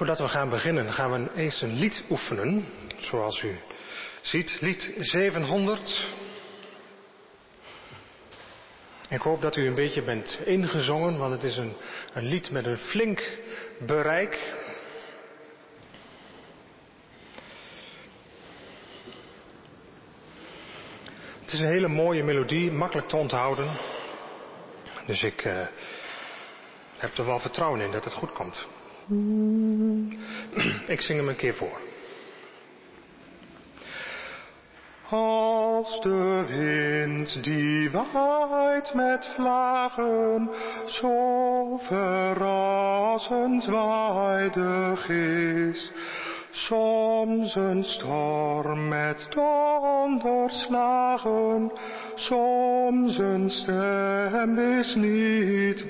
Voordat we gaan beginnen gaan we eens een lied oefenen, zoals u ziet, lied 700. Ik hoop dat u een beetje bent ingezongen, want het is een, een lied met een flink bereik. Het is een hele mooie melodie, makkelijk te onthouden. Dus ik uh, heb er wel vertrouwen in dat het goed komt. Ik zing hem een keer voor. Als de wind die waait met vlagen, zo verrassend waaidig is, soms een storm met donderslagen, soms een stem is niet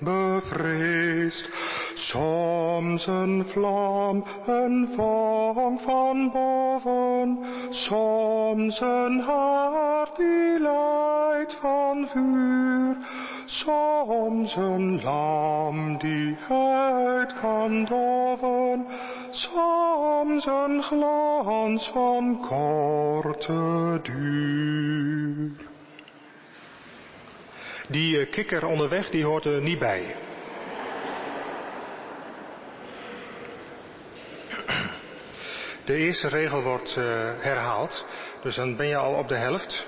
bevreesd. Soms een vlam, een vonk van boven, soms een hart die leidt van vuur, soms een lam die uit kan doven, soms een glans van korte duur. Die kikker onderweg, die hoort er niet bij. De eerste regel wordt uh, herhaald, dus dan ben je al op de helft.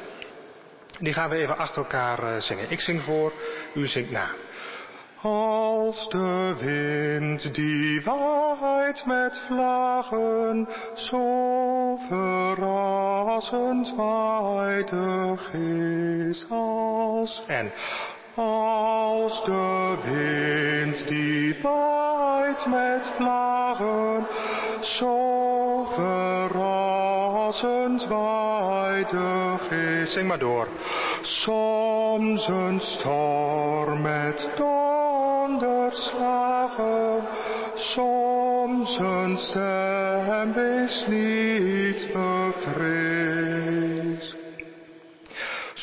Die gaan we even achter elkaar uh, zingen. Ik zing voor, u zingt na. Als de wind die waait met vlagen, zo verrassend waaidig is als en als de wind die waait met vlagen, zo verrassend waaidig is. Zing maar door. Soms een storm met donderslagen, soms een stem is niet bevreesd.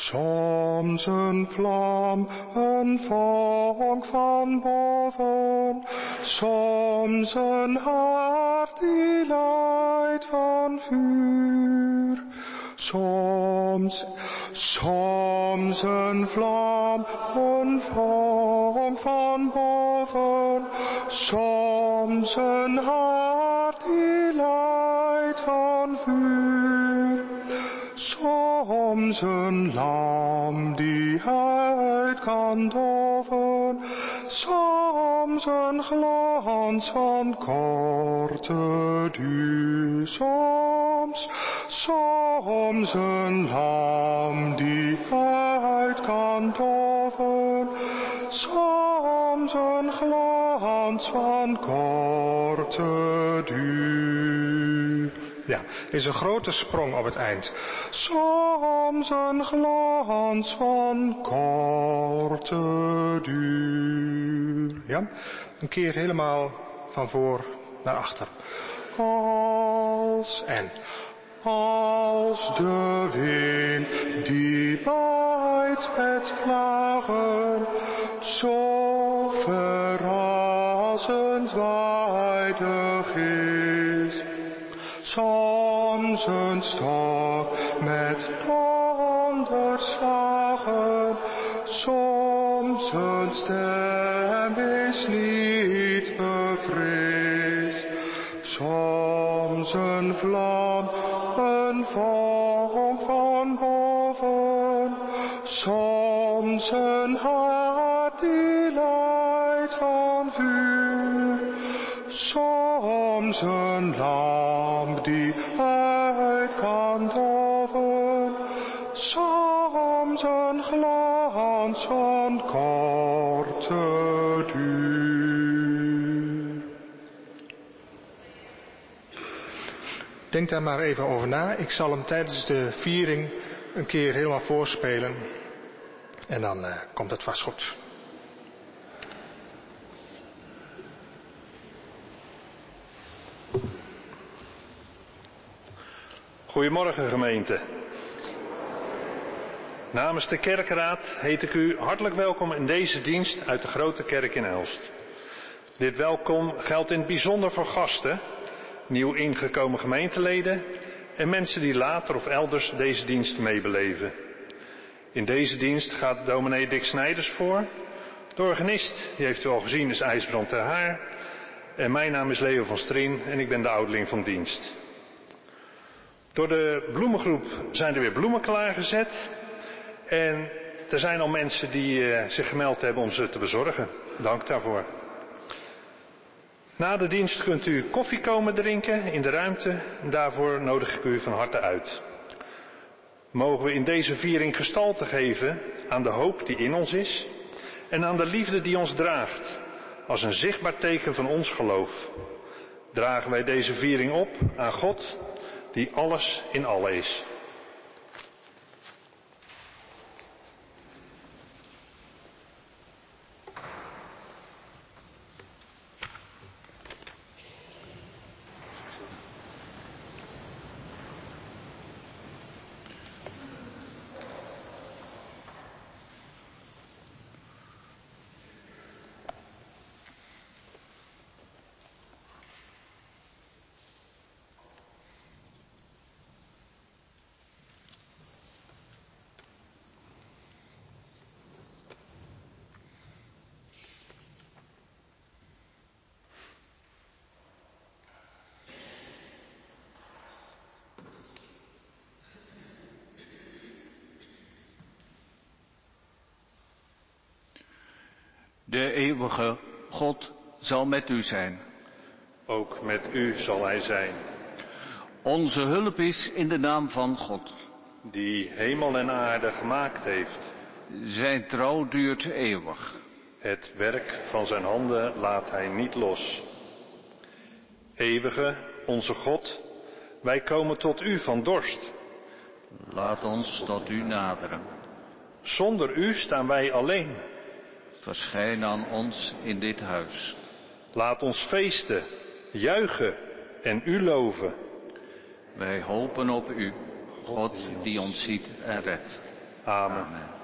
Soms een vlam, een vonk van boven, soms een hart die leidt van vuur. Soms, soms een vlam, een vonk van boven, soms een hart Soms een lam die uit kan doven, soms een glans van korte duur. Soms, soms een lam die uit kan doven, soms een glans van korte duur. Ja, is een grote sprong op het eind. Soms een glans van korte duur. Ja, een keer helemaal van voor naar achter. Als en als de wind die waait met vlagen, zo verrassend. Soms een stok met donderslagen, soms een stem is niet bevreesd. Soms een vlam, een vonk van boven, soms een hart die leidt van vuur. Soms een lamp soms een glans van korte duur. Denk daar maar even over na. Ik zal hem tijdens de viering een keer helemaal voorspelen. En dan uh, komt het vast goed. Goedemorgen gemeente. Namens de kerkraad heet ik u hartelijk welkom in deze dienst uit de grote kerk in Elst. Dit welkom geldt in het bijzonder voor gasten, nieuw ingekomen gemeenteleden en mensen die later of elders deze dienst meebeleven. In deze dienst gaat dominee Dick Snijders voor. De organist, die heeft u al gezien, is IJsbrand ter Haar. En mijn naam is Leo van Strien en ik ben de ouderling van dienst. Door de bloemengroep zijn er weer bloemen klaargezet. En er zijn al mensen die uh, zich gemeld hebben om ze te bezorgen. Dank daarvoor. Na de dienst kunt u koffie komen drinken in de ruimte. Daarvoor nodig ik u van harte uit. Mogen we in deze viering gestalte geven aan de hoop die in ons is en aan de liefde die ons draagt, als een zichtbaar teken van ons geloof. Dragen wij deze viering op aan God, die alles in alle is. De eeuwige God zal met u zijn. Ook met u zal hij zijn. Onze hulp is in de naam van God. Die hemel en aarde gemaakt heeft. Zijn trouw duurt eeuwig. Het werk van zijn handen laat hij niet los. Eeuwige, onze God, wij komen tot u van dorst. Laat ons tot u naderen. Zonder u staan wij alleen. Verschijn aan ons in dit huis. Laat ons feesten, juichen en u loven. Wij hopen op u, God die ons ziet en redt. Amen. Amen.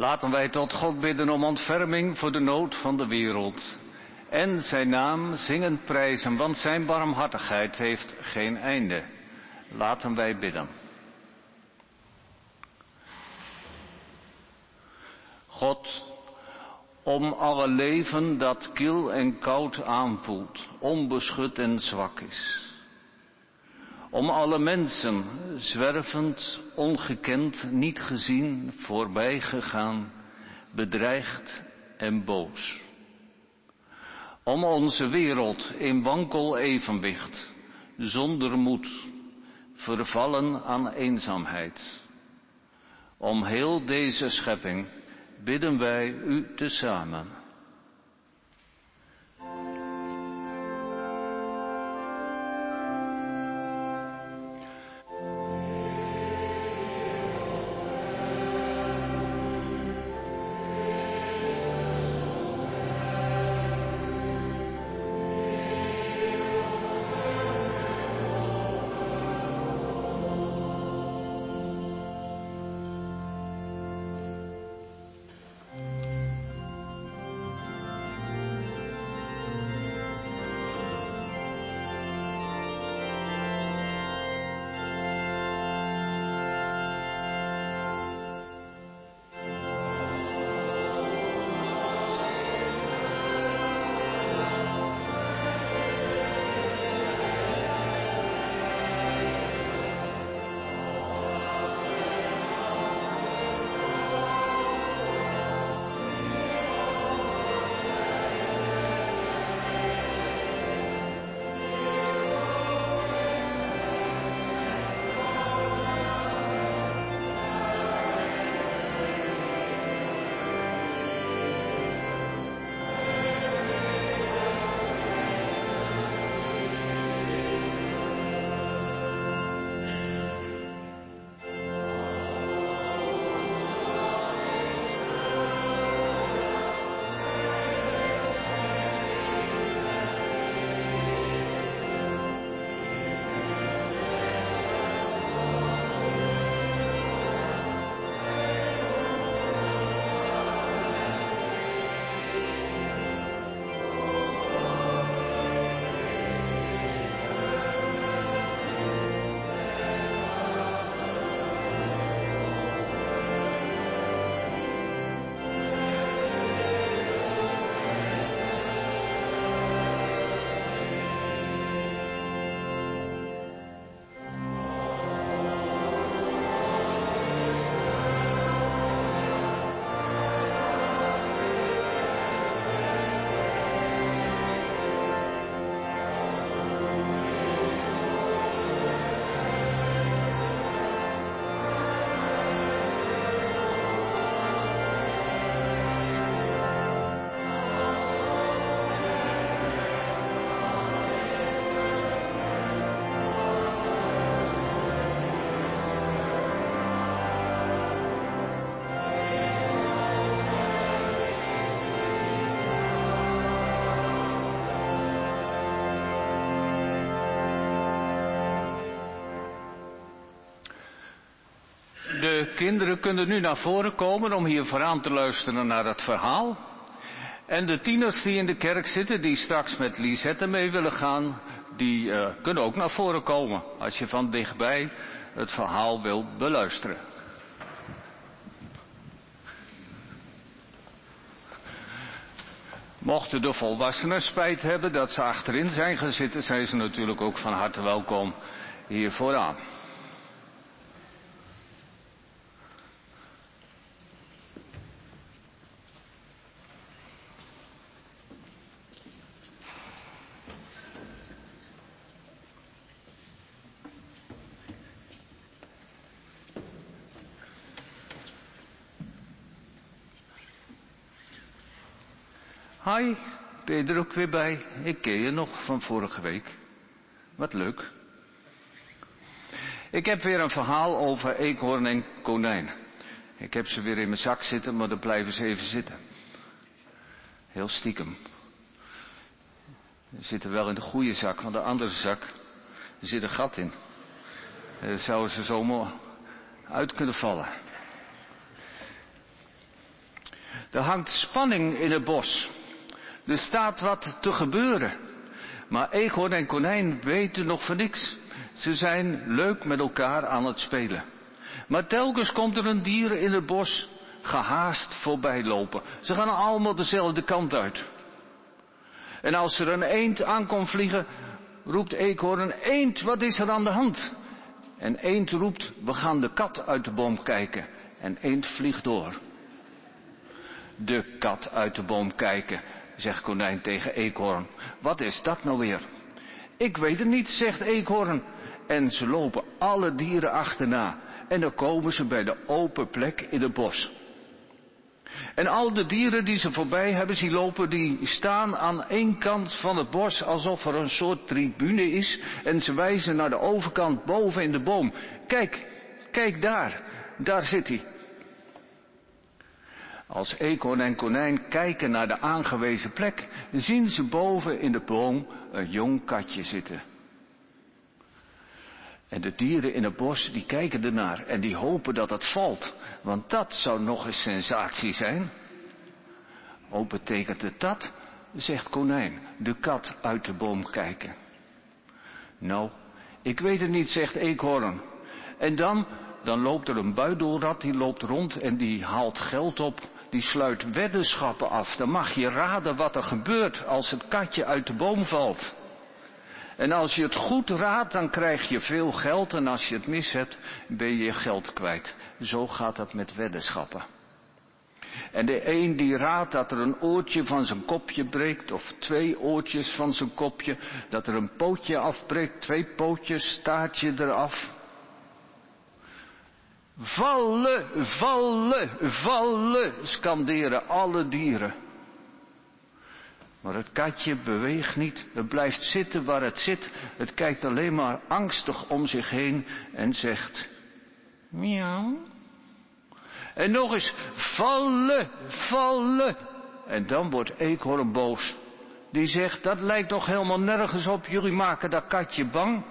Laten wij tot God bidden om ontferming voor de nood van de wereld. En zijn naam zingen prijzen, want zijn barmhartigheid heeft geen einde. Laten wij bidden. God, om alle leven dat kil en koud aanvoelt, onbeschut en zwak is. Om alle mensen, zwervend, ongekend, niet gezien, voorbij gegaan, bedreigd en boos. Om onze wereld in wankel evenwicht, zonder moed, vervallen aan eenzaamheid. Om heel deze schepping bidden wij u tezamen. De kinderen kunnen nu naar voren komen om hier vooraan te luisteren naar het verhaal. En de tieners die in de kerk zitten, die straks met Lisette mee willen gaan, die uh, kunnen ook naar voren komen als je van dichtbij het verhaal wil beluisteren. Mochten de volwassenen spijt hebben dat ze achterin zijn gaan zitten, zijn ze natuurlijk ook van harte welkom hier vooraan. Hi, ben je er ook weer bij? Ik ken je nog van vorige week. Wat leuk. Ik heb weer een verhaal over eekhoorn en konijn. Ik heb ze weer in mijn zak zitten, maar dan blijven ze even zitten. Heel stiekem. Ze zitten wel in de goede zak, want de andere zak, er zit een gat in. Daar zouden ze zomaar uit kunnen vallen. Er hangt spanning in het bos. Er staat wat te gebeuren. Maar eekhoorn en konijn weten nog van niks. Ze zijn leuk met elkaar aan het spelen. Maar telkens komt er een dier in het bos gehaast voorbij lopen. Ze gaan allemaal dezelfde kant uit. En als er een eend aankomt vliegen, roept eekhoorn, eend, wat is er aan de hand? En eend roept, we gaan de kat uit de boom kijken. En eend vliegt door. De kat uit de boom kijken, zegt konijn tegen eekhoorn. Wat is dat nou weer? Ik weet het niet, zegt eekhoorn. En ze lopen alle dieren achterna. En dan komen ze bij de open plek in het bos. En al de dieren die ze voorbij hebben zien lopen, die staan aan één kant van het bos alsof er een soort tribune is. En ze wijzen naar de overkant boven in de boom. Kijk, kijk daar, daar zit hij. Als eekhoorn en konijn kijken naar de aangewezen plek, zien ze boven in de boom een jong katje zitten. En de dieren in het bos, die kijken ernaar en die hopen dat het valt. Want dat zou nog een sensatie zijn. Ook betekent het dat, zegt konijn, de kat uit de boom kijken. Nou, ik weet het niet, zegt eekhoorn. En dan, dan loopt er een buidelrat, die loopt rond en die haalt geld op. Die sluit weddenschappen af. Dan mag je raden wat er gebeurt als het katje uit de boom valt. En als je het goed raadt, dan krijg je veel geld. En als je het mis hebt, ben je je geld kwijt. Zo gaat dat met weddenschappen. En de een die raadt dat er een oortje van zijn kopje breekt, of twee oortjes van zijn kopje, dat er een pootje afbreekt, twee pootjes, staartje eraf. Vallen, vallen, vallen, skanderen alle dieren. Maar het katje beweegt niet, het blijft zitten waar het zit. Het kijkt alleen maar angstig om zich heen en zegt, miauw. En nog eens, vallen, vallen. En dan wordt Eekhoorn boos. Die zegt, dat lijkt toch helemaal nergens op, jullie maken dat katje bang.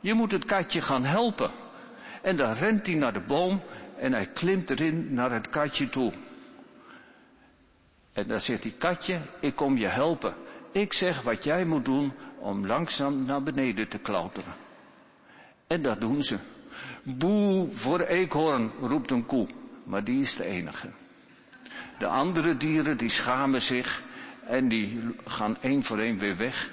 Je moet het katje gaan helpen. En dan rent hij naar de boom en hij klimt erin naar het katje toe. En dan zegt die katje, ik kom je helpen. Ik zeg wat jij moet doen om langzaam naar beneden te klauteren. En dat doen ze. Boe voor eekhoorn, roept een koe. Maar die is de enige. De andere dieren die schamen zich en die gaan één voor één weer weg.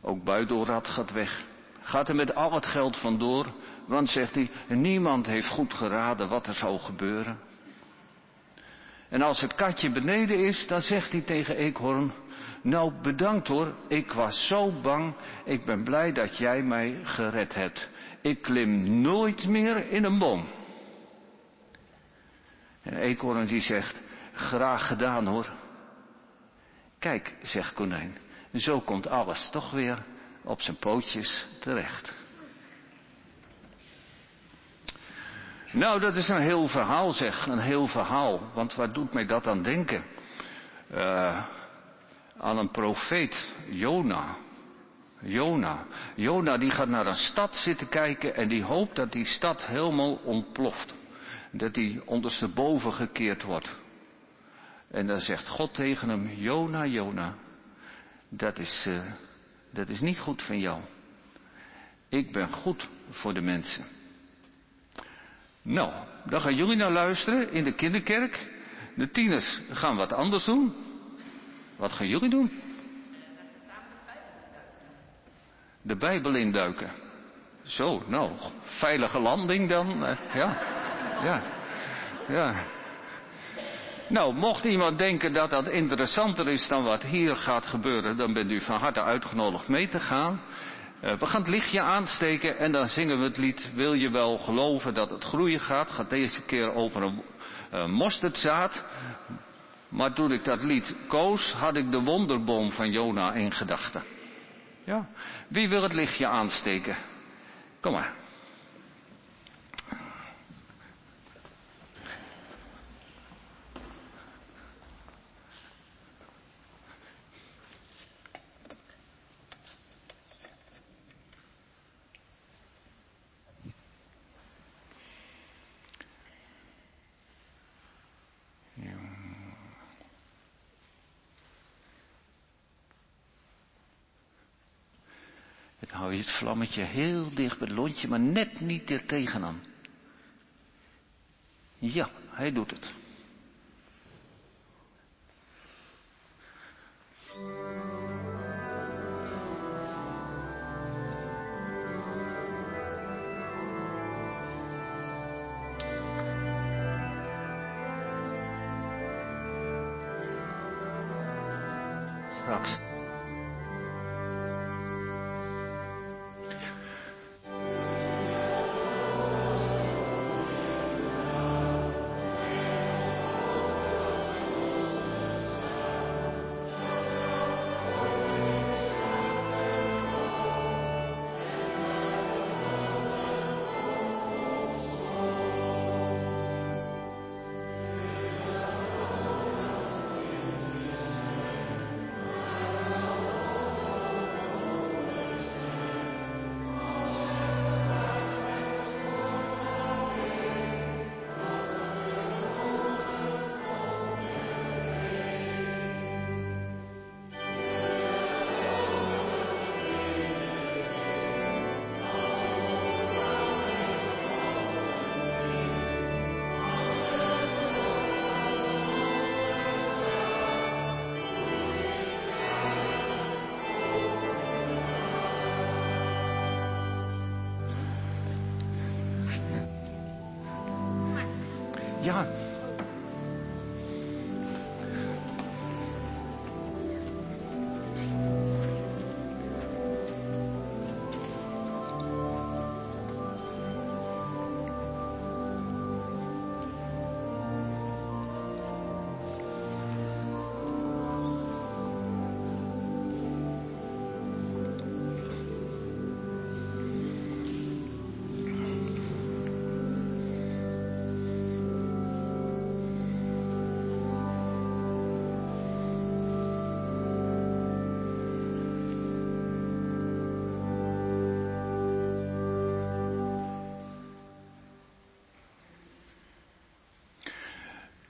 Ook buidelrat gaat weg. Gaat er met al het geld vandoor, want zegt hij, niemand heeft goed geraden wat er zou gebeuren. En als het katje beneden is, dan zegt hij tegen Eekhoorn, nou bedankt hoor, ik was zo bang, ik ben blij dat jij mij gered hebt. Ik klim nooit meer in een boom. En Eekhoorn die zegt, graag gedaan hoor. Kijk, zegt Konijn, zo komt alles toch weer op zijn pootjes terecht. Nou, dat is een heel verhaal zeg, een heel verhaal. Want wat doet mij dat aan denken? Uh, aan een profeet, Jona. Jona. Jona die gaat naar een stad zitten kijken en die hoopt dat die stad helemaal ontploft. Dat die ondersteboven gekeerd wordt. En dan zegt God tegen hem, Jona, Jona, dat is, uh, dat is niet goed van jou. Ik ben goed voor de mensen. Nou, dan gaan jullie naar luisteren in de kinderkerk. De tieners gaan wat anders doen. Wat gaan jullie doen? De Bijbel induiken. Zo, nou, veilige landing dan. Eh, ja, ja, ja. Nou, mocht iemand denken dat dat interessanter is dan wat hier gaat gebeuren, dan bent u van harte uitgenodigd mee te gaan. Uh, we gaan het lichtje aansteken en dan zingen we het lied Wil je wel geloven dat het groeien gaat. Gaat deze keer over een uh, mosterdzaad. Maar toen ik dat lied koos, had ik de wonderboom van Jona in gedachten. Ja, wie wil het lichtje aansteken? Kom maar. Het vlammetje heel dicht bij het lontje, maar net niet er tegenaan. Ja, hij doet het.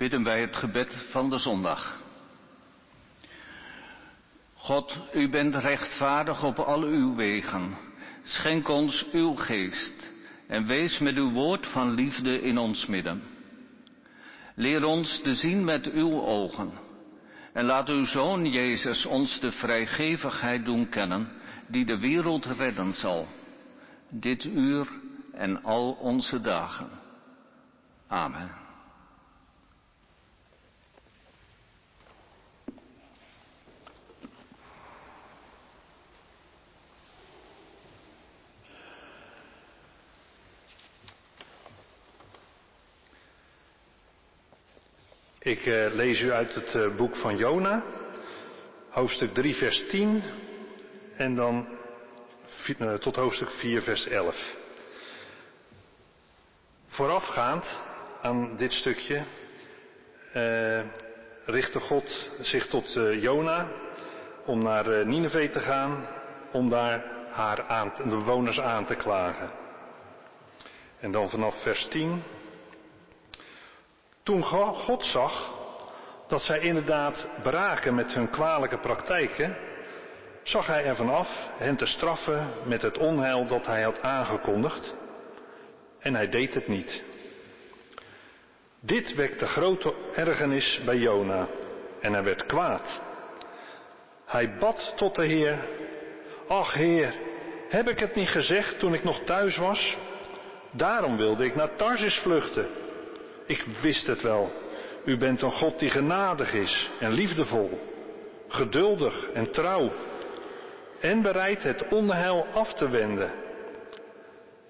Bidden wij het gebed van de zondag. God, u bent rechtvaardig op al uw wegen. Schenk ons uw geest en wees met uw woord van liefde in ons midden. Leer ons te zien met uw ogen en laat uw Zoon Jezus ons de vrijgevigheid doen kennen die de wereld redden zal, dit uur en al onze dagen. Amen. Ik uh, lees u uit het uh, boek van Jona, hoofdstuk 3, vers 10 en dan uh, tot hoofdstuk 4, vers 11. Voorafgaand aan dit stukje richtte God zich tot Jona om naar Nineveh te gaan, om daar haar aan, de bewoners aan te klagen. En dan vanaf vers 10. Toen God zag dat zij inderdaad braken met hun kwalijke praktijken, zag hij ervan af hen te straffen met het onheil dat hij had aangekondigd. En hij deed het niet. Dit wekte grote ergernis bij Jona en hij werd kwaad. Hij bad tot de Heer, ach Heer, heb ik het niet gezegd toen ik nog thuis was? Daarom wilde ik naar Tarsis vluchten. Ik wist het wel. U bent een God die genadig is en liefdevol, geduldig en trouw en bereid het onheil af te wenden.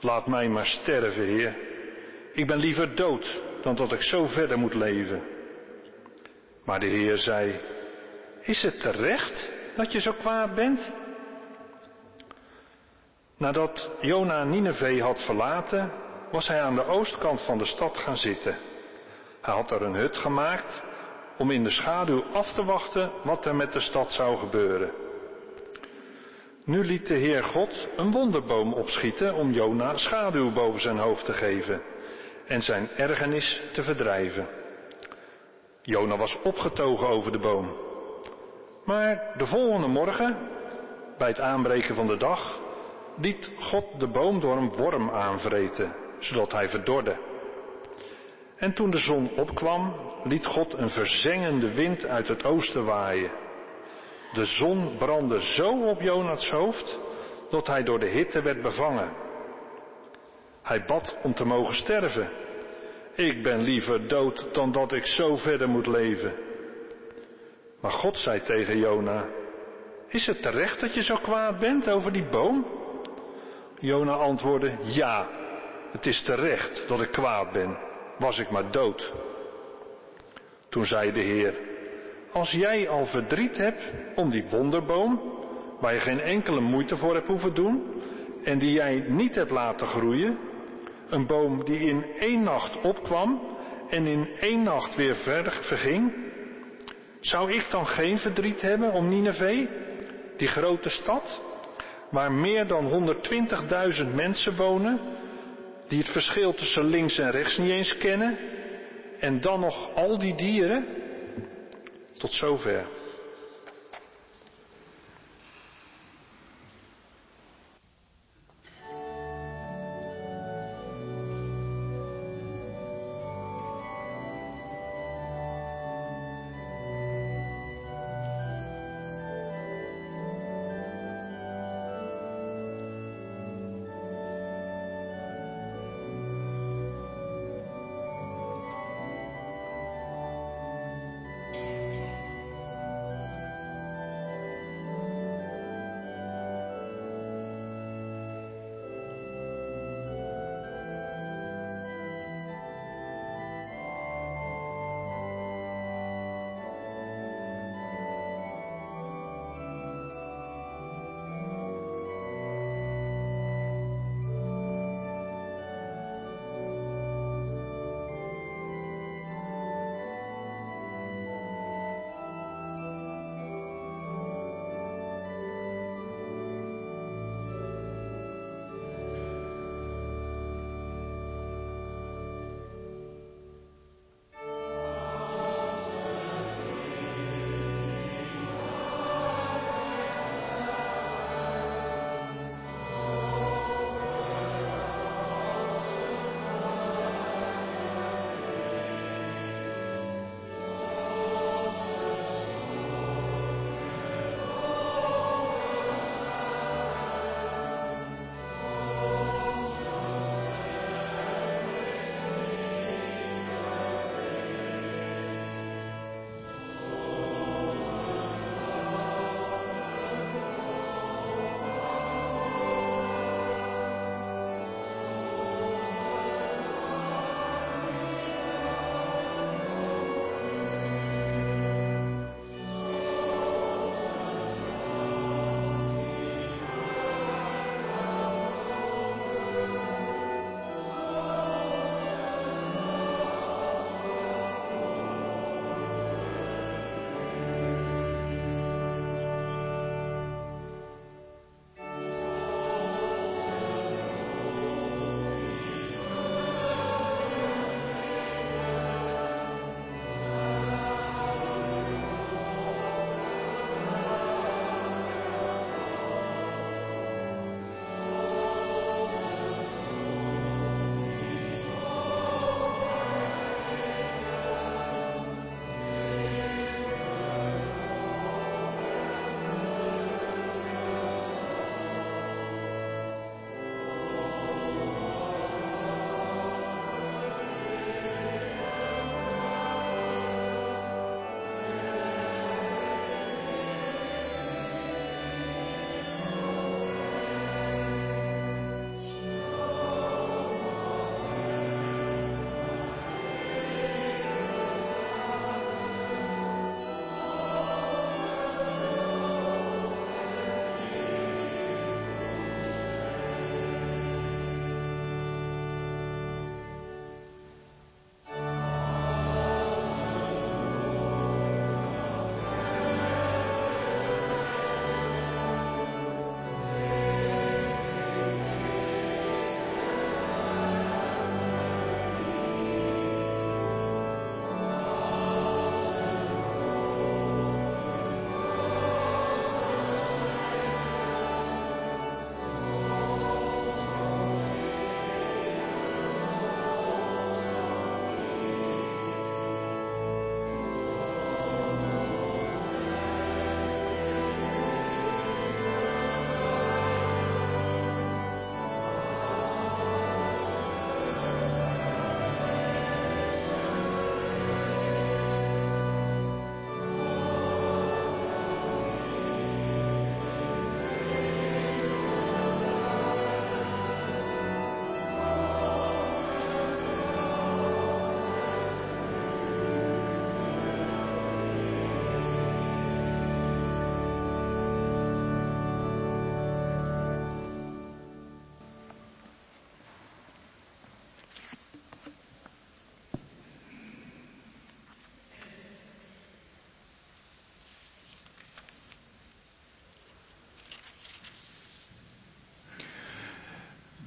Laat mij maar sterven, Heer. Ik ben liever dood dan dat ik zo verder moet leven. Maar de Heer zei, is het terecht dat je zo kwaad bent? Nadat Jona Nineveh had verlaten, was hij aan de oostkant van de stad gaan zitten. Hij had er een hut gemaakt om in de schaduw af te wachten wat er met de stad zou gebeuren. Nu liet de Heer God een wonderboom opschieten om Jona schaduw boven zijn hoofd te geven en zijn ergernis te verdrijven. Jona was opgetogen over de boom. Maar de volgende morgen, bij het aanbreken van de dag, liet God de boom door een worm aanvreten, zodat hij verdorde. En toen de zon opkwam, liet God een verzengende wind uit het oosten waaien. De zon brandde zo op Jonas hoofd dat hij door de hitte werd bevangen. Hij bad om te mogen sterven. Ik ben liever dood dan dat ik zo verder moet leven. Maar God zei tegen Jona, is het terecht dat je zo kwaad bent over die boom? Jona antwoordde, ja, het is terecht dat ik kwaad ben, was ik maar dood. Toen zei de Heer, als jij al verdriet hebt om die wonderboom, waar je geen enkele moeite voor hebt hoeven doen, en die jij niet hebt laten groeien, een boom die in één nacht opkwam en in één nacht weer verder verging, zou ik dan geen verdriet hebben om Nineveh, die grote stad, waar meer dan 120.000 mensen wonen, die het verschil tussen links en rechts niet eens kennen, en dan nog al die dieren? Tot zover.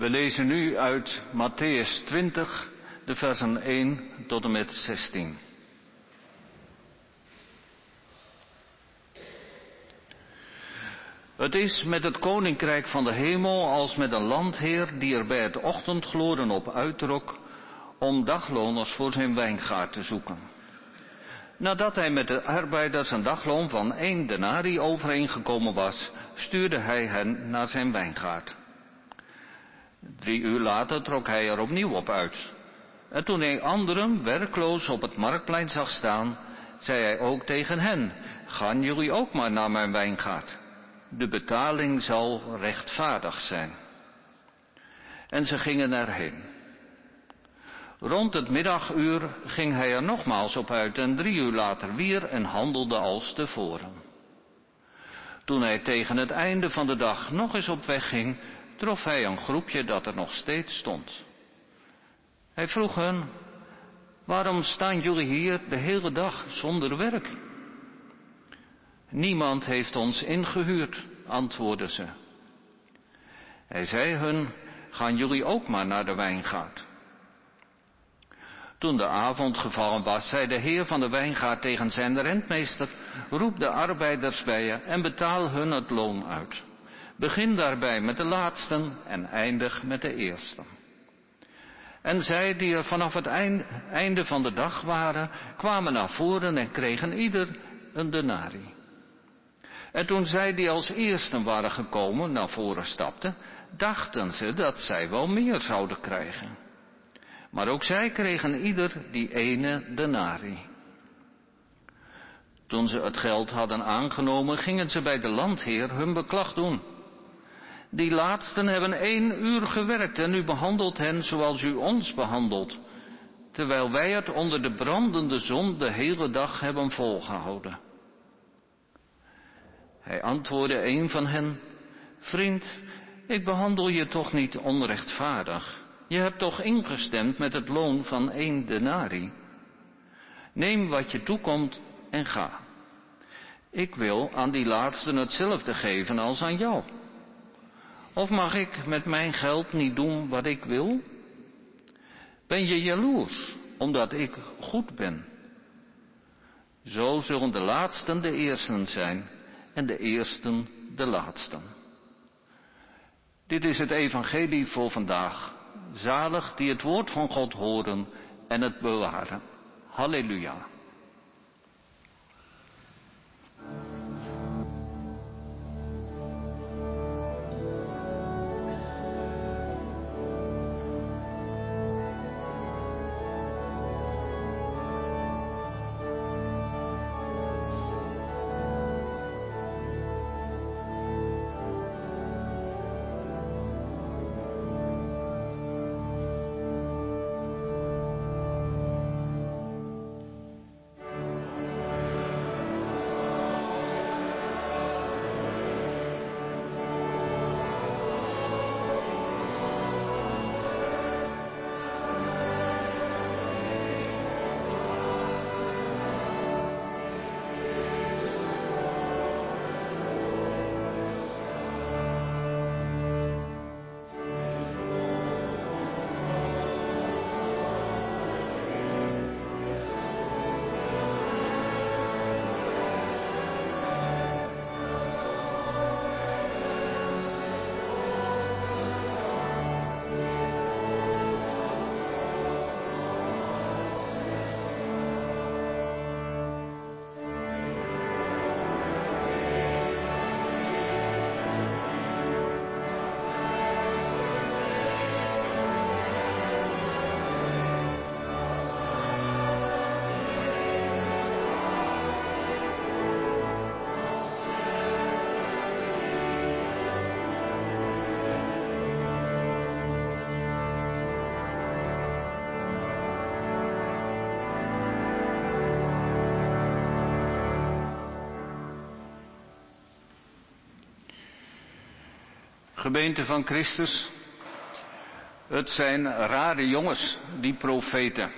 We lezen nu uit Matthäus 20, de versen 1 tot en met 16. Het is met het koninkrijk van de hemel als met een landheer die er bij het ochtendgloren op uittrok om dagloners voor zijn wijngaard te zoeken. Nadat hij met de arbeiders een dagloon van één denari overeengekomen was, stuurde hij hen naar zijn wijngaard. Drie uur later trok hij er opnieuw op uit. En toen hij anderen werkloos op het marktplein zag staan, zei hij ook tegen hen, gaan jullie ook maar naar mijn wijngaard. De betaling zal rechtvaardig zijn. En ze gingen erheen. Rond het middaguur ging hij er nogmaals op uit en drie uur later weer en handelde als tevoren. Toen hij tegen het einde van de dag nog eens op weg ging, trof hij een groepje dat er nog steeds stond. Hij vroeg hen, waarom staan jullie hier de hele dag zonder werk? Niemand heeft ons ingehuurd, antwoordden ze. Hij zei hun, gaan jullie ook maar naar de wijngaard. Toen de avond gevallen was, zei de heer van de wijngaard tegen zijn rentmeester, roep de arbeiders bij je en betaal hun het loon uit. Begin daarbij met de laatsten en eindig met de eersten. En zij die er vanaf het einde van de dag waren, kwamen naar voren en kregen ieder een denari. En toen zij die als eersten waren gekomen naar voren stapten, dachten ze dat zij wel meer zouden krijgen. Maar ook zij kregen ieder die ene denari. Toen ze het geld hadden aangenomen, gingen ze bij de landheer hun beklag doen. Die laatsten hebben één uur gewerkt en u behandelt hen zoals u ons behandelt, terwijl wij het onder de brandende zon de hele dag hebben volgehouden. Hij antwoordde een van hen, vriend, ik behandel je toch niet onrechtvaardig. Je hebt toch ingestemd met het loon van één denari. Neem wat je toekomt en ga. Ik wil aan die laatsten hetzelfde geven als aan jou. Of mag ik met mijn geld niet doen wat ik wil? Ben je jaloers omdat ik goed ben? Zo zullen de laatsten de eersten zijn en de eersten de laatsten. Dit is het evangelie voor vandaag. Zalig die het woord van God horen en het bewaren. Halleluja. Gemeente van Christus, het zijn rare jongens, die profeten.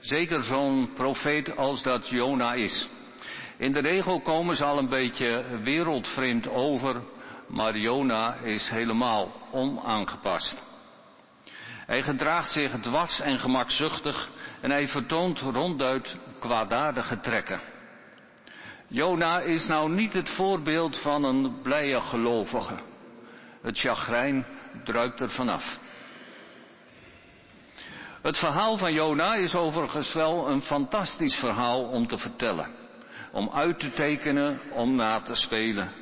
Zeker zo'n profeet als dat Jona is. In de regel komen ze al een beetje wereldvreemd over, maar Jona is helemaal onaangepast. Hij gedraagt zich dwars en gemakzuchtig en hij vertoont ronduit kwaadaardige trekken. Jona is nou niet het voorbeeld van een blije gelovige. Het chagrijn druipt er vanaf. Het verhaal van Jona is overigens wel een fantastisch verhaal om te vertellen. Om uit te tekenen, om na te spelen.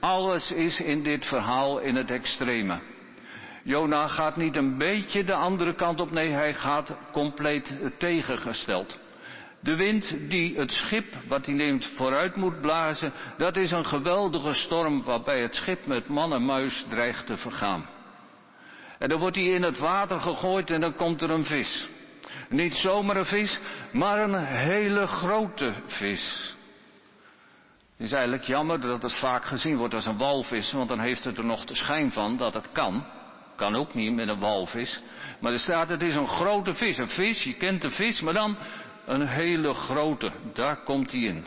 Alles is in dit verhaal in het extreme. Jona gaat niet een beetje de andere kant op, nee, hij gaat compleet tegengesteld. De wind die het schip wat hij neemt vooruit moet blazen, dat is een geweldige storm waarbij het schip met man en muis dreigt te vergaan. En dan wordt hij in het water gegooid en dan komt er een vis. Niet zomaar een vis, maar een hele grote vis. Het is eigenlijk jammer dat het vaak gezien wordt als een walvis, want dan heeft het er nog de schijn van dat het kan. Kan ook niet met een walvis. Maar er staat, het is een grote vis. Een vis, je kent de vis, maar dan een hele grote. Daar komt hij in.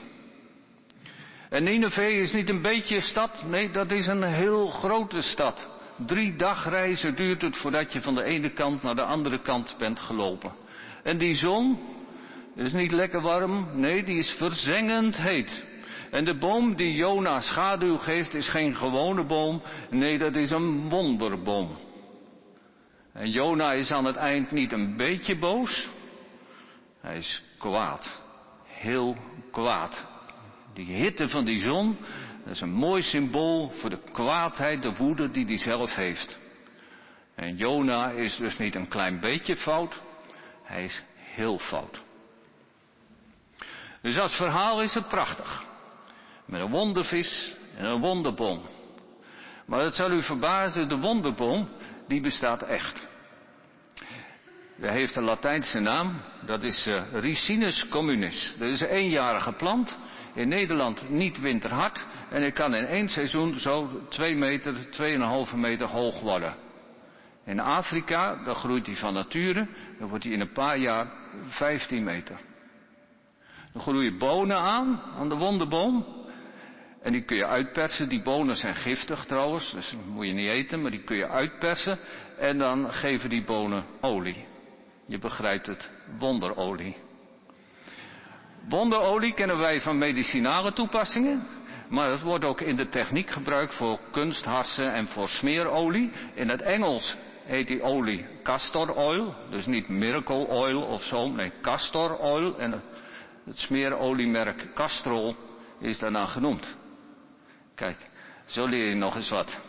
En Nineveh is niet een beetje stad, nee, dat is een heel grote stad. Drie dagreizen duurt het voordat je van de ene kant naar de andere kant bent gelopen. En die zon is niet lekker warm, nee, die is verzengend heet. En de boom die Jona schaduw geeft is geen gewone boom, nee, dat is een wonderboom. En Jona is aan het eind niet een beetje boos, hij is kwaad. Heel kwaad. Die hitte van die zon, dat is een mooi symbool voor de kwaadheid, de woede die hij zelf heeft. En Jona is dus niet een klein beetje fout, hij is heel fout. Dus als verhaal is het prachtig. Met een wondervis en een wonderboom. Maar het zal u verbazen, de wonderboom, die bestaat echt. Hij heeft een Latijnse naam, dat is uh, Ricinus communis. Dat is een eenjarige plant, in Nederland niet winterhard en hij kan in één seizoen zo 2 meter, 2,5 meter hoog worden. In Afrika, daar groeit hij van nature, dan wordt hij in een paar jaar 15 meter. Dan groeien bonen aan, aan de wonderboom. En die kun je uitpersen. Die bonen zijn giftig trouwens, dus moet je niet eten, maar die kun je uitpersen. En dan geven die bonen olie. Je begrijpt het, wonderolie. Wonderolie kennen wij van medicinale toepassingen, maar het wordt ook in de techniek gebruikt voor kunstharsen en voor smeerolie. In het Engels heet die olie castor oil, dus niet miracle oil of zo, nee castor oil. En het smeeroliemerk Castrol is daarna genoemd. Kijk, zo leer je nog eens wat.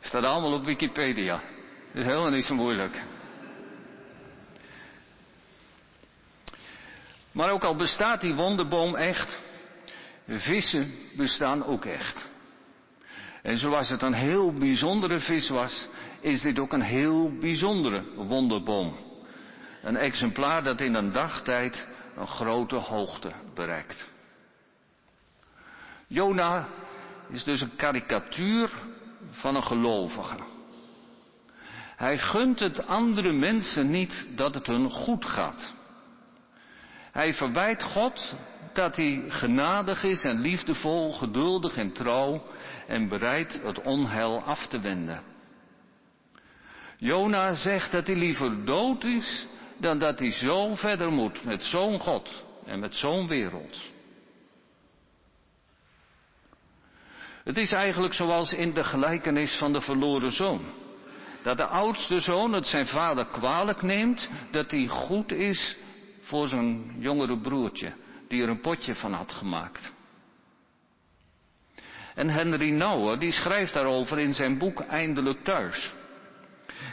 Staat allemaal op Wikipedia. Is helemaal niet zo moeilijk. Maar ook al bestaat die wonderboom echt, vissen bestaan ook echt. En zoals het een heel bijzondere vis was, is dit ook een heel bijzondere wonderboom. Een exemplaar dat in een dagtijd een grote hoogte bereikt. Jona is dus een karikatuur van een gelovige. Hij gunt het andere mensen niet dat het hun goed gaat. Hij verwijt God dat hij genadig is en liefdevol, geduldig en trouw en bereid het onheil af te wenden. Jona zegt dat hij liever dood is dan dat hij zo verder moet met zo'n God en met zo'n wereld. Het is eigenlijk zoals in de gelijkenis van de verloren zoon. Dat de oudste zoon het zijn vader kwalijk neemt dat hij goed is voor zijn jongere broertje, die er een potje van had gemaakt. En Henry Nouwen, die schrijft daarover in zijn boek Eindelijk Thuis.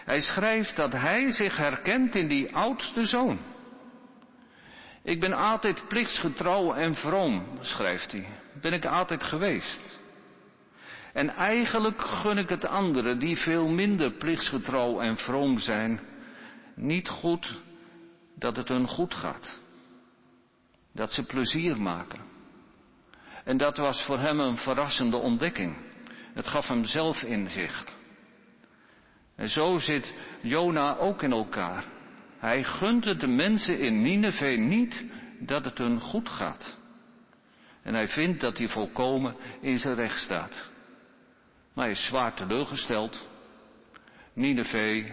Hij schrijft dat hij zich herkent in die oudste zoon. Ik ben altijd plichtsgetrouw en vroom, schrijft hij. Ben ik altijd geweest. En eigenlijk gun ik het anderen, die veel minder plichtsgetrouw en vroom zijn, niet goed dat het hun goed gaat. Dat ze plezier maken. En dat was voor hem een verrassende ontdekking. Het gaf hem zelf inzicht. En zo zit Jona ook in elkaar. Hij gunt het de mensen in Nineveh niet dat het hun goed gaat. En hij vindt dat hij volkomen in zijn recht staat. Maar hij is zwaar teleurgesteld. Nineveh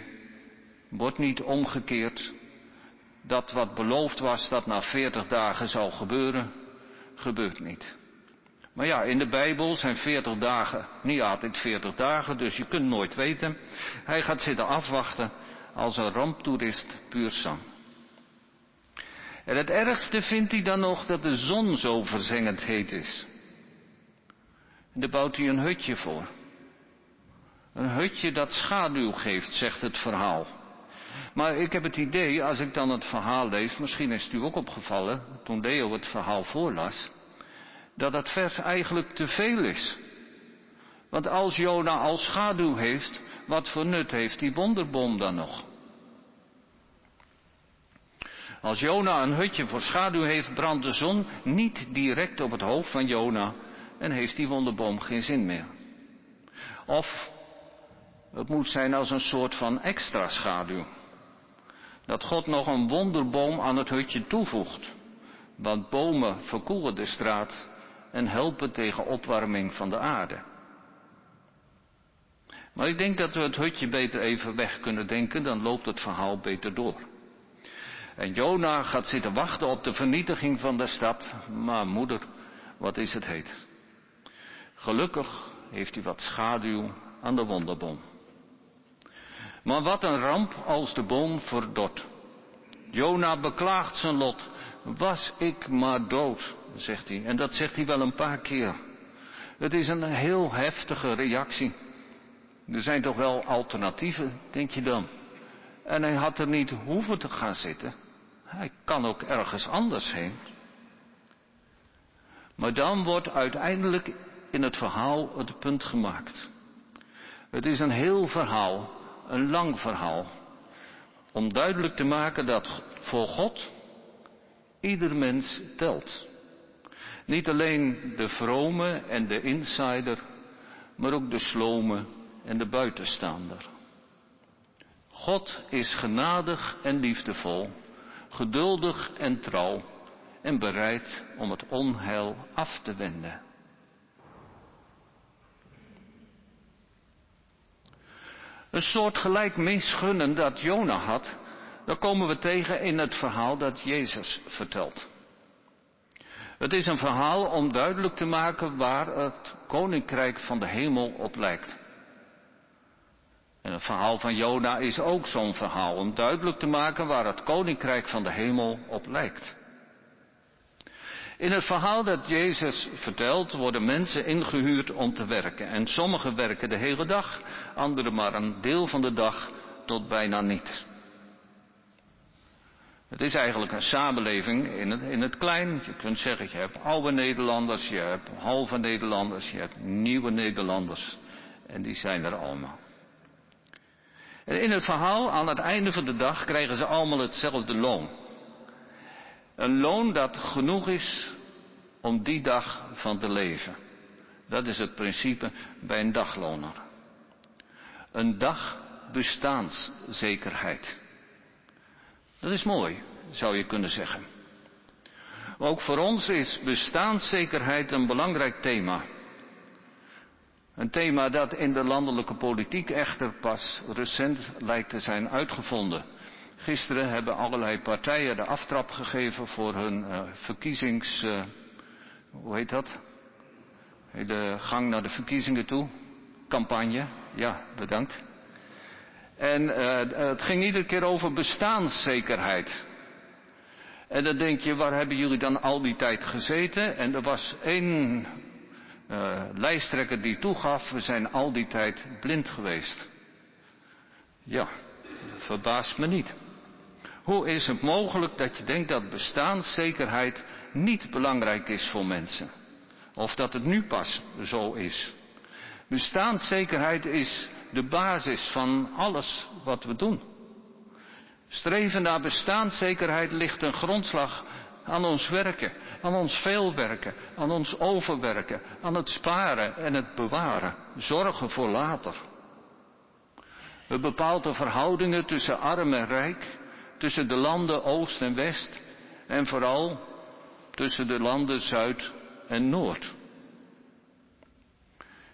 wordt niet omgekeerd. Dat wat beloofd was dat na veertig dagen zou gebeuren, gebeurt niet. Maar ja, in de Bijbel zijn veertig dagen niet altijd veertig dagen, dus je kunt nooit weten. Hij gaat zitten afwachten als een ramptoerist puur sang. En het ergste vindt hij dan nog dat de zon zo verzengend heet is. En daar bouwt hij een hutje voor. Een hutje dat schaduw geeft, zegt het verhaal. Maar ik heb het idee, als ik dan het verhaal lees, misschien is het u ook opgevallen, toen Deo het verhaal voorlas, dat dat vers eigenlijk te veel is. Want als Jona al schaduw heeft, wat voor nut heeft die wonderboom dan nog? Als Jona een hutje voor schaduw heeft, brandt de zon niet direct op het hoofd van Jona en heeft die wonderboom geen zin meer. Of het moet zijn als een soort van extra schaduw. Dat God nog een wonderboom aan het hutje toevoegt. Want bomen verkoelen de straat en helpen tegen opwarming van de aarde. Maar ik denk dat we het hutje beter even weg kunnen denken, dan loopt het verhaal beter door. En Jona gaat zitten wachten op de vernietiging van de stad, maar moeder, wat is het heet. Gelukkig heeft hij wat schaduw aan de wonderboom. Maar wat een ramp als de boom verdort. Jona beklaagt zijn lot. Was ik maar dood, zegt hij. En dat zegt hij wel een paar keer. Het is een heel heftige reactie. Er zijn toch wel alternatieven, denk je dan? En hij had er niet hoeven te gaan zitten. Hij kan ook ergens anders heen. Maar dan wordt uiteindelijk in het verhaal het punt gemaakt. Het is een heel verhaal, een lang verhaal, om duidelijk te maken dat voor God ieder mens telt. Niet alleen de vrome en de insider, maar ook de slome en de buitenstaander. God is genadig en liefdevol, geduldig en trouw en bereid om het onheil af te wenden. Een soort gelijk misgunnen dat Jona had, dat komen we tegen in het verhaal dat Jezus vertelt. Het is een verhaal om duidelijk te maken waar het koninkrijk van de hemel op lijkt. En het verhaal van Jona is ook zo'n verhaal om duidelijk te maken waar het koninkrijk van de hemel op lijkt. In het verhaal dat Jezus vertelt worden mensen ingehuurd om te werken. En sommigen werken de hele dag, anderen maar een deel van de dag tot bijna niet. Het is eigenlijk een samenleving in het, in het klein. Je kunt zeggen, je hebt oude Nederlanders, je hebt halve Nederlanders, je hebt nieuwe Nederlanders. En die zijn er allemaal. En in het verhaal, aan het einde van de dag, krijgen ze allemaal hetzelfde loon. Een loon dat genoeg is om die dag van te leven. Dat is het principe bij een dagloner. Een dag bestaanszekerheid. Dat is mooi, zou je kunnen zeggen. Ook voor ons is bestaanszekerheid een belangrijk thema. Een thema dat in de landelijke politiek echter pas recent lijkt te zijn uitgevonden. Gisteren hebben allerlei partijen de aftrap gegeven voor hun uh, verkiezings. Uh, hoe heet dat? De gang naar de verkiezingen toe. Campagne. Ja, bedankt. En uh, het ging iedere keer over bestaanszekerheid. En dan denk je, waar hebben jullie dan al die tijd gezeten? En er was één lijsttrekker die toegaf, we zijn al die tijd blind geweest. Ja, verbaast me niet. Hoe is het mogelijk dat je denkt dat bestaanszekerheid niet belangrijk is voor mensen? Of dat het nu pas zo is? Bestaanszekerheid is de basis van alles wat we doen. Streven naar bestaanszekerheid ligt een grondslag aan ons werken, aan ons veel werken, aan ons overwerken, aan het sparen en het bewaren, zorgen voor later. Het bepaalt de verhoudingen tussen arm en rijk, tussen de landen Oost en West en vooral tussen de landen Zuid en Noord.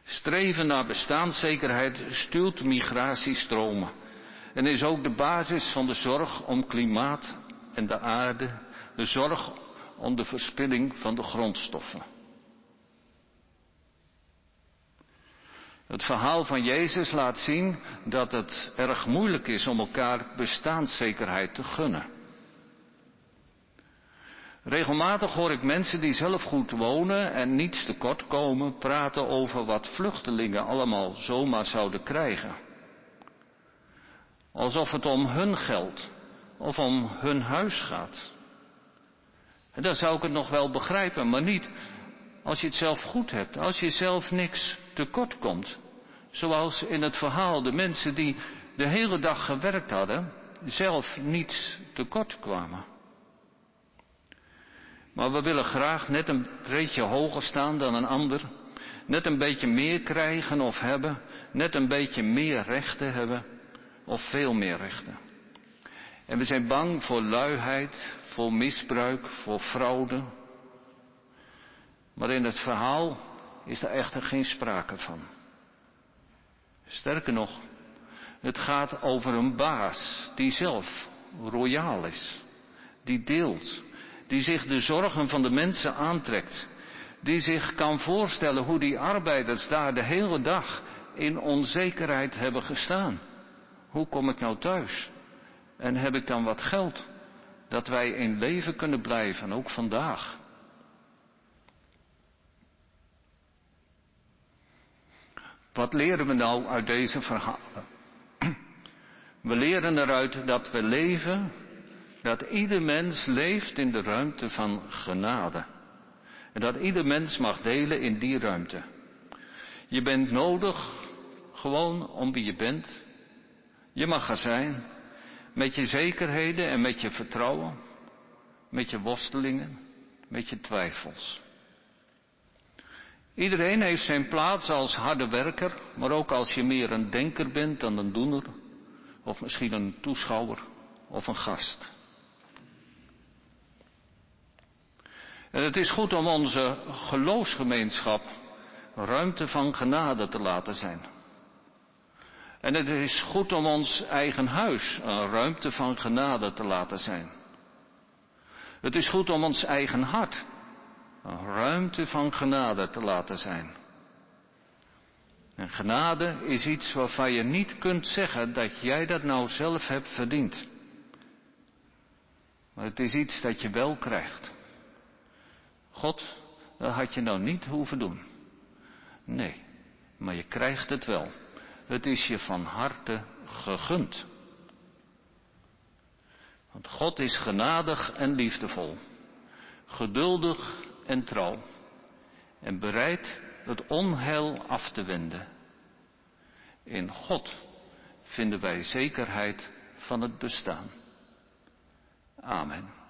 Streven naar bestaanszekerheid stuurt migratiestromen en is ook de basis van de zorg om klimaat en de aarde, de zorg om de verspilling van de grondstoffen. Het verhaal van Jezus laat zien dat het erg moeilijk is om elkaar bestaanszekerheid te gunnen. Regelmatig hoor ik mensen die zelf goed wonen en niets tekort komen praten over wat vluchtelingen allemaal zomaar zouden krijgen. Alsof het om hun geld of om hun huis gaat. En dan zou ik het nog wel begrijpen, maar niet als je het zelf goed hebt, als je zelf niks tekort komt. Zoals in het verhaal de mensen die de hele dag gewerkt hadden, zelf niets tekort kwamen. Maar we willen graag net een treetje hoger staan dan een ander. Net een beetje meer krijgen of hebben. Net een beetje meer rechten hebben. Of veel meer rechten. En we zijn bang voor luiheid, voor misbruik, voor fraude. Maar in het verhaal is er echter geen sprake van. Sterker nog, het gaat over een baas die zelf royaal is, die deelt, die zich de zorgen van de mensen aantrekt, die zich kan voorstellen hoe die arbeiders daar de hele dag in onzekerheid hebben gestaan. Hoe kom ik nou thuis? En heb ik dan wat geld? Dat wij in leven kunnen blijven, ook vandaag. Wat leren we nou uit deze verhalen? We leren eruit dat we leven, dat ieder mens leeft in de ruimte van genade. En dat ieder mens mag delen in die ruimte. Je bent nodig gewoon om wie je bent. Je mag er zijn, met je zekerheden en met je vertrouwen, met je worstelingen, met je twijfels. Iedereen heeft zijn plaats als harde werker, maar ook als je meer een denker bent dan een doener, of misschien een toeschouwer of een gast. En het is goed om onze geloofsgemeenschap ruimte van genade te laten zijn. En het is goed om ons eigen huis een ruimte van genade te laten zijn. Het is goed om ons eigen hart ruimte van genade te laten zijn. En genade is iets waarvan je niet kunt zeggen dat jij dat nou zelf hebt verdiend. Maar het is iets dat je wel krijgt. God, dat had je nou niet hoeven doen. Nee, maar je krijgt het wel. Het is je van harte gegund. Want God is genadig en liefdevol, geduldig en trouw en bereid het onheil af te wenden. In God vinden wij zekerheid van het bestaan. Amen.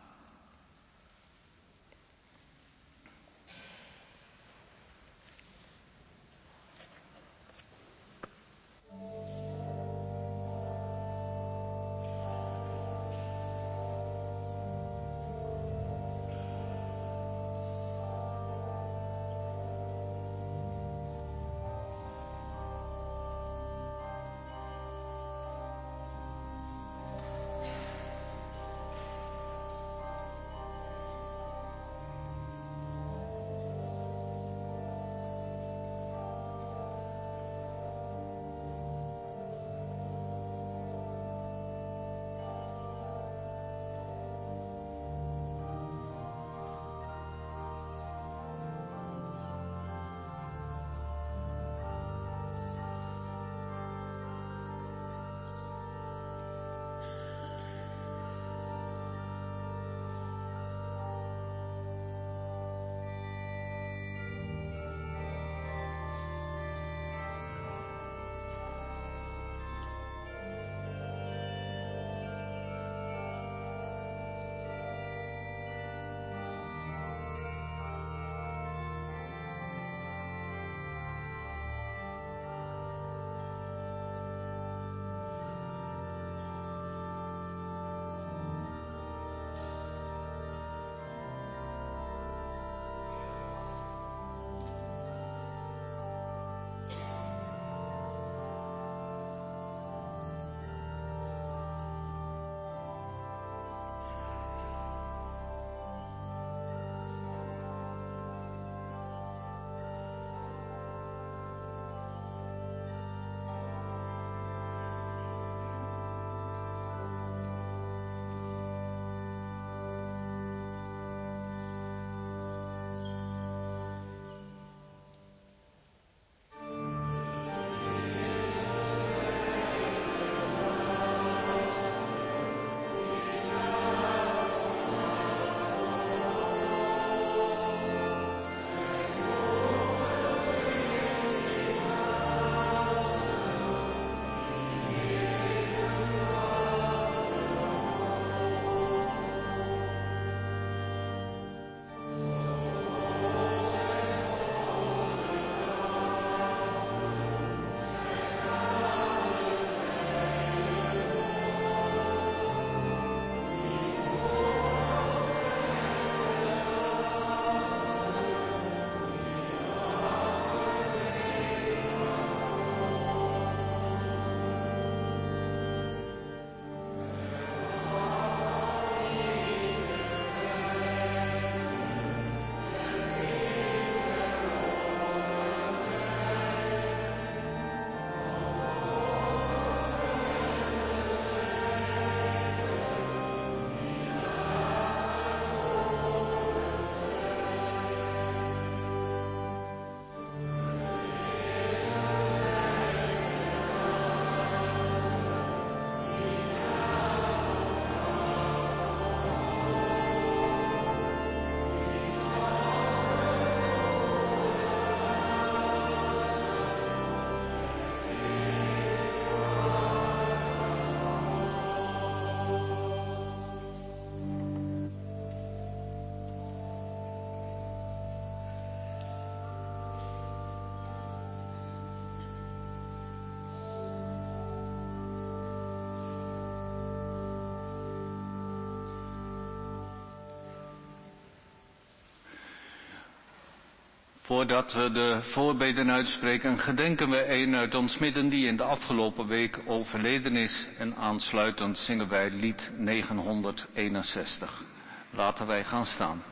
Voordat we de voorbeden uitspreken, gedenken we een uit ons midden die in de afgelopen week overleden is en aansluitend zingen wij lied 961. Laten wij gaan staan.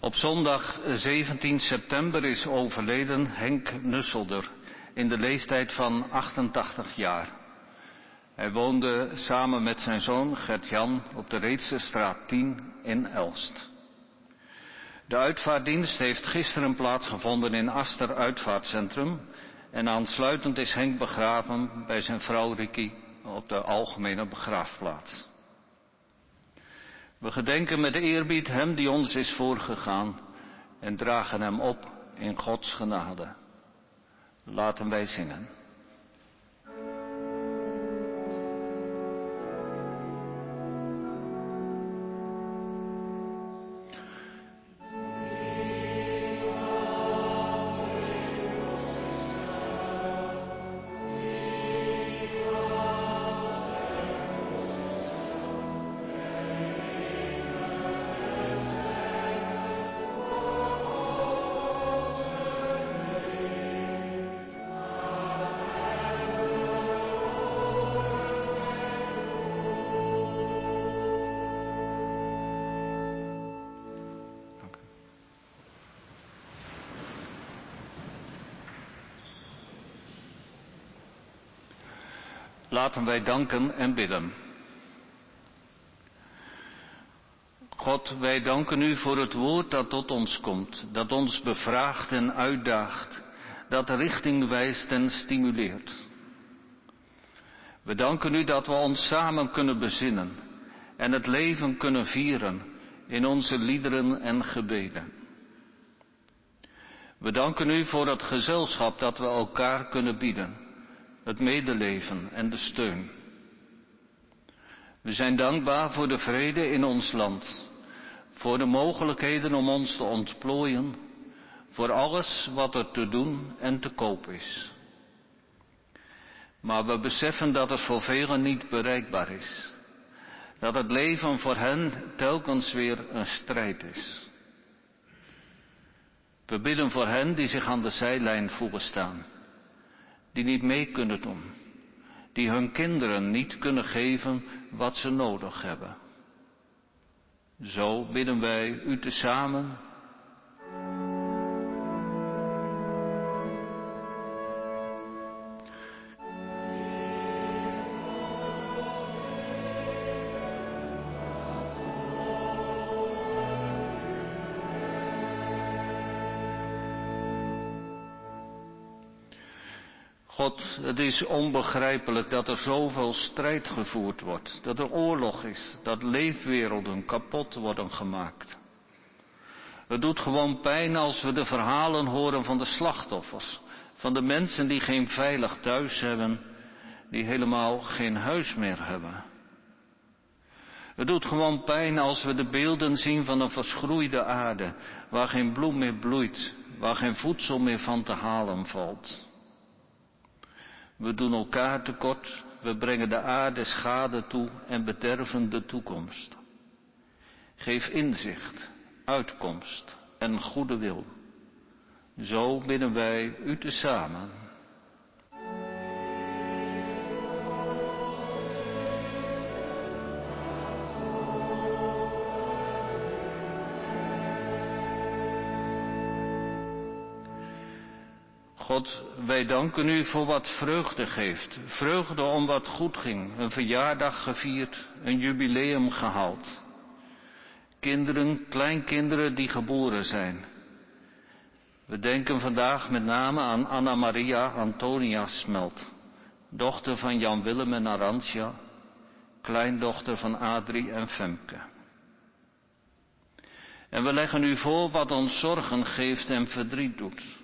Op zondag 17 september is overleden Henk Nusselder in de leeftijd van 88 jaar. Hij woonde samen met zijn zoon Gert-Jan op de Reedse straat 10 in Elst. De uitvaartdienst heeft gisteren plaatsgevonden in Aster Uitvaartcentrum en aansluitend is Henk begraven bij zijn vrouw Ricky op de algemene begraafplaats. We gedenken met eerbied hem die ons is voorgegaan en dragen hem op in Gods genade. Laten wij zingen. Laten wij danken en bidden. God, wij danken u voor het woord dat tot ons komt, dat ons bevraagt en uitdaagt, dat richting wijst en stimuleert. We danken u dat we ons samen kunnen bezinnen en het leven kunnen vieren in onze liederen en gebeden. We danken u voor het gezelschap dat we elkaar kunnen bieden het medeleven en de steun. We zijn dankbaar voor de vrede in ons land, voor de mogelijkheden om ons te ontplooien, voor alles wat er te doen en te koop is. Maar we beseffen dat het voor velen niet bereikbaar is. Dat het leven voor hen telkens weer een strijd is. We bidden voor hen die zich aan de zijlijn voelen staan die niet mee kunnen doen, die hun kinderen niet kunnen geven wat ze nodig hebben. Zo bidden wij u tezamen God, het is onbegrijpelijk dat er zoveel strijd gevoerd wordt, dat er oorlog is, dat leefwerelden kapot worden gemaakt. Het doet gewoon pijn als we de verhalen horen van de slachtoffers, van de mensen die geen veilig thuis hebben, die helemaal geen huis meer hebben. Het doet gewoon pijn als we de beelden zien van een verschroeide aarde, waar geen bloem meer bloeit, waar geen voedsel meer van te halen valt. We doen elkaar tekort, we brengen de aarde schade toe en bederven de toekomst. Geef inzicht, uitkomst en goede wil. Zo bidden wij u tezamen. God, wij danken u voor wat vreugde geeft. Vreugde om wat goed ging. Een verjaardag gevierd, een jubileum gehaald. Kinderen, kleinkinderen die geboren zijn. We denken vandaag met name aan Anna Maria Antonia Smelt, dochter van Jan Willem en Arantja, kleindochter van Adrie en Femke. En we leggen u voor wat ons zorgen geeft en verdriet doet.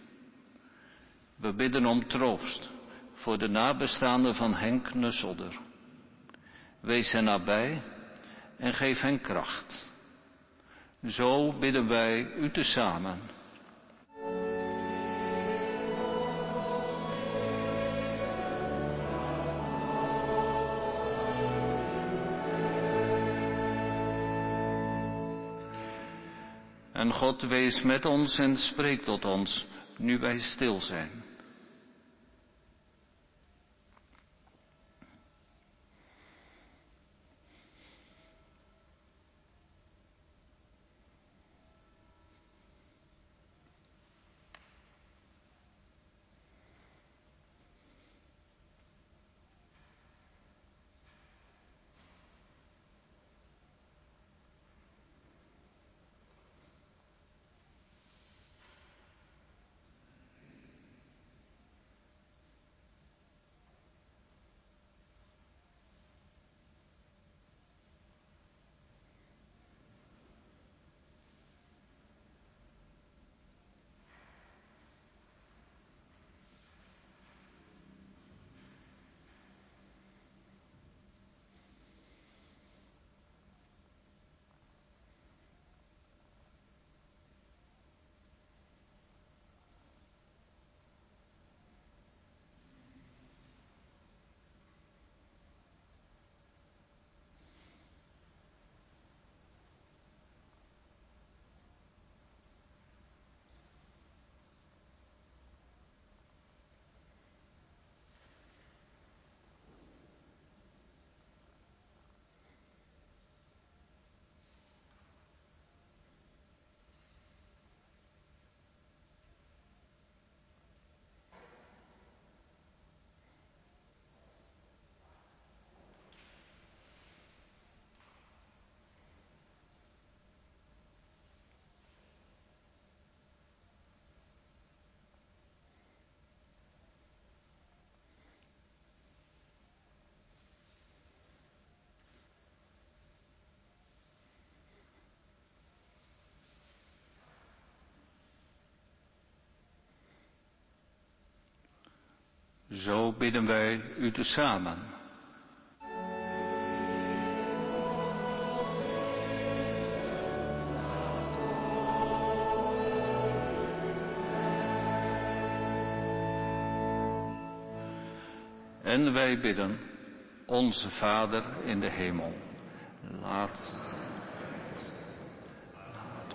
We bidden om troost voor de nabestaanden van Henk Nusselder. Wees hen nabij en geef hen kracht. Zo bidden wij u tezamen. En God wees met ons en spreekt tot ons, nu wij stil zijn. Zo bidden wij u tezamen. En wij bidden, onze Vader in de hemel, laat, laat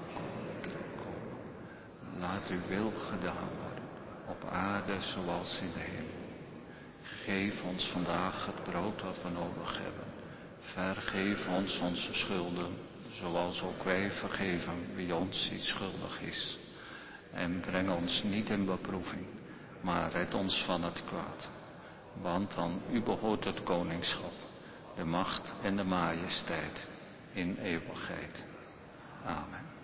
laat uw wil gedaan worden, op aarde zoals in de hemel. Geef ons vandaag het brood dat we nodig hebben. Vergeef ons onze schulden, zoals ook wij vergeven wie ons iets schuldig is. En breng ons niet in beproeving, maar red ons van het kwaad. Want aan u behoort het koningschap, de macht en de majesteit in eeuwigheid. Amen.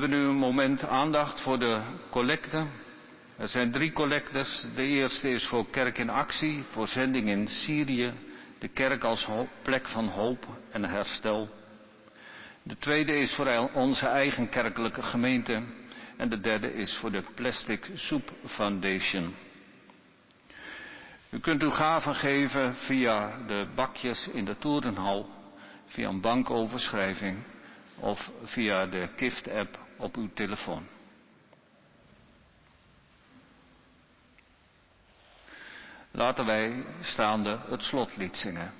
Hebben nu een moment aandacht voor de collecte. Er zijn drie collectes. De eerste is voor Kerk in Actie, voor zending in Syrië. De kerk als plek van hoop en herstel. De tweede is voor onze eigen kerkelijke gemeente. En de derde is voor de Plastic Soup Foundation. U kunt uw gaven geven via de bakjes in de torenhal, via een bankoverschrijving of via de Kift-app op uw telefoon. Laten wij staande het slotlied zingen.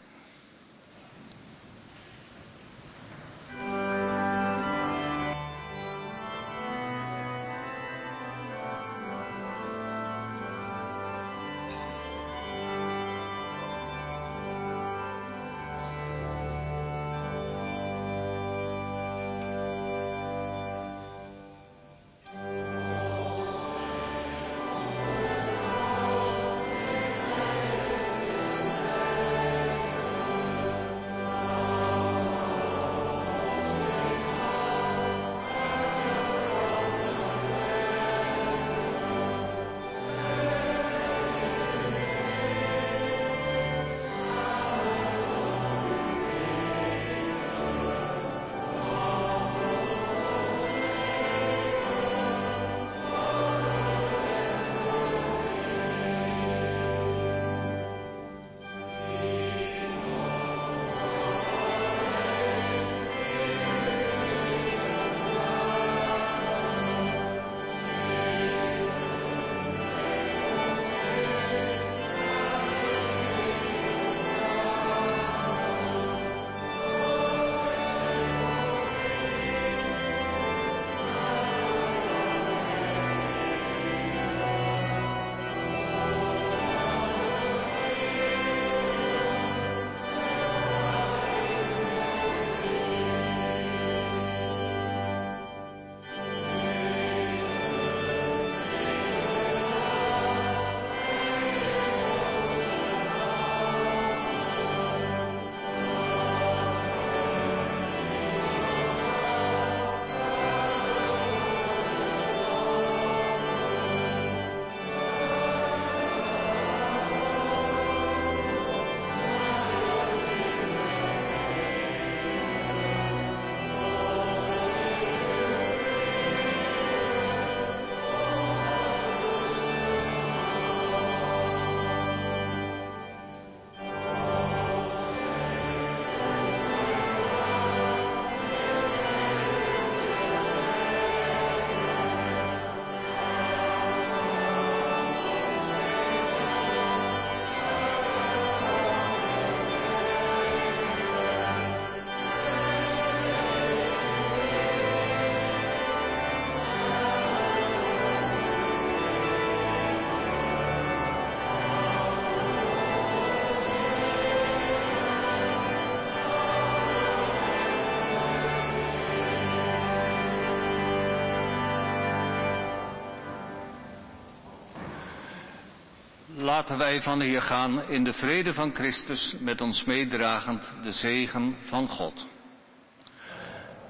Laten wij van hier gaan in de vrede van Christus, met ons meedragend de zegen van God.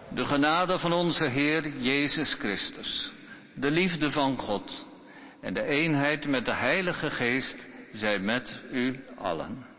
De genade van onze Heer Jezus Christus, de liefde van God en de eenheid met de Heilige Geest zij met u allen.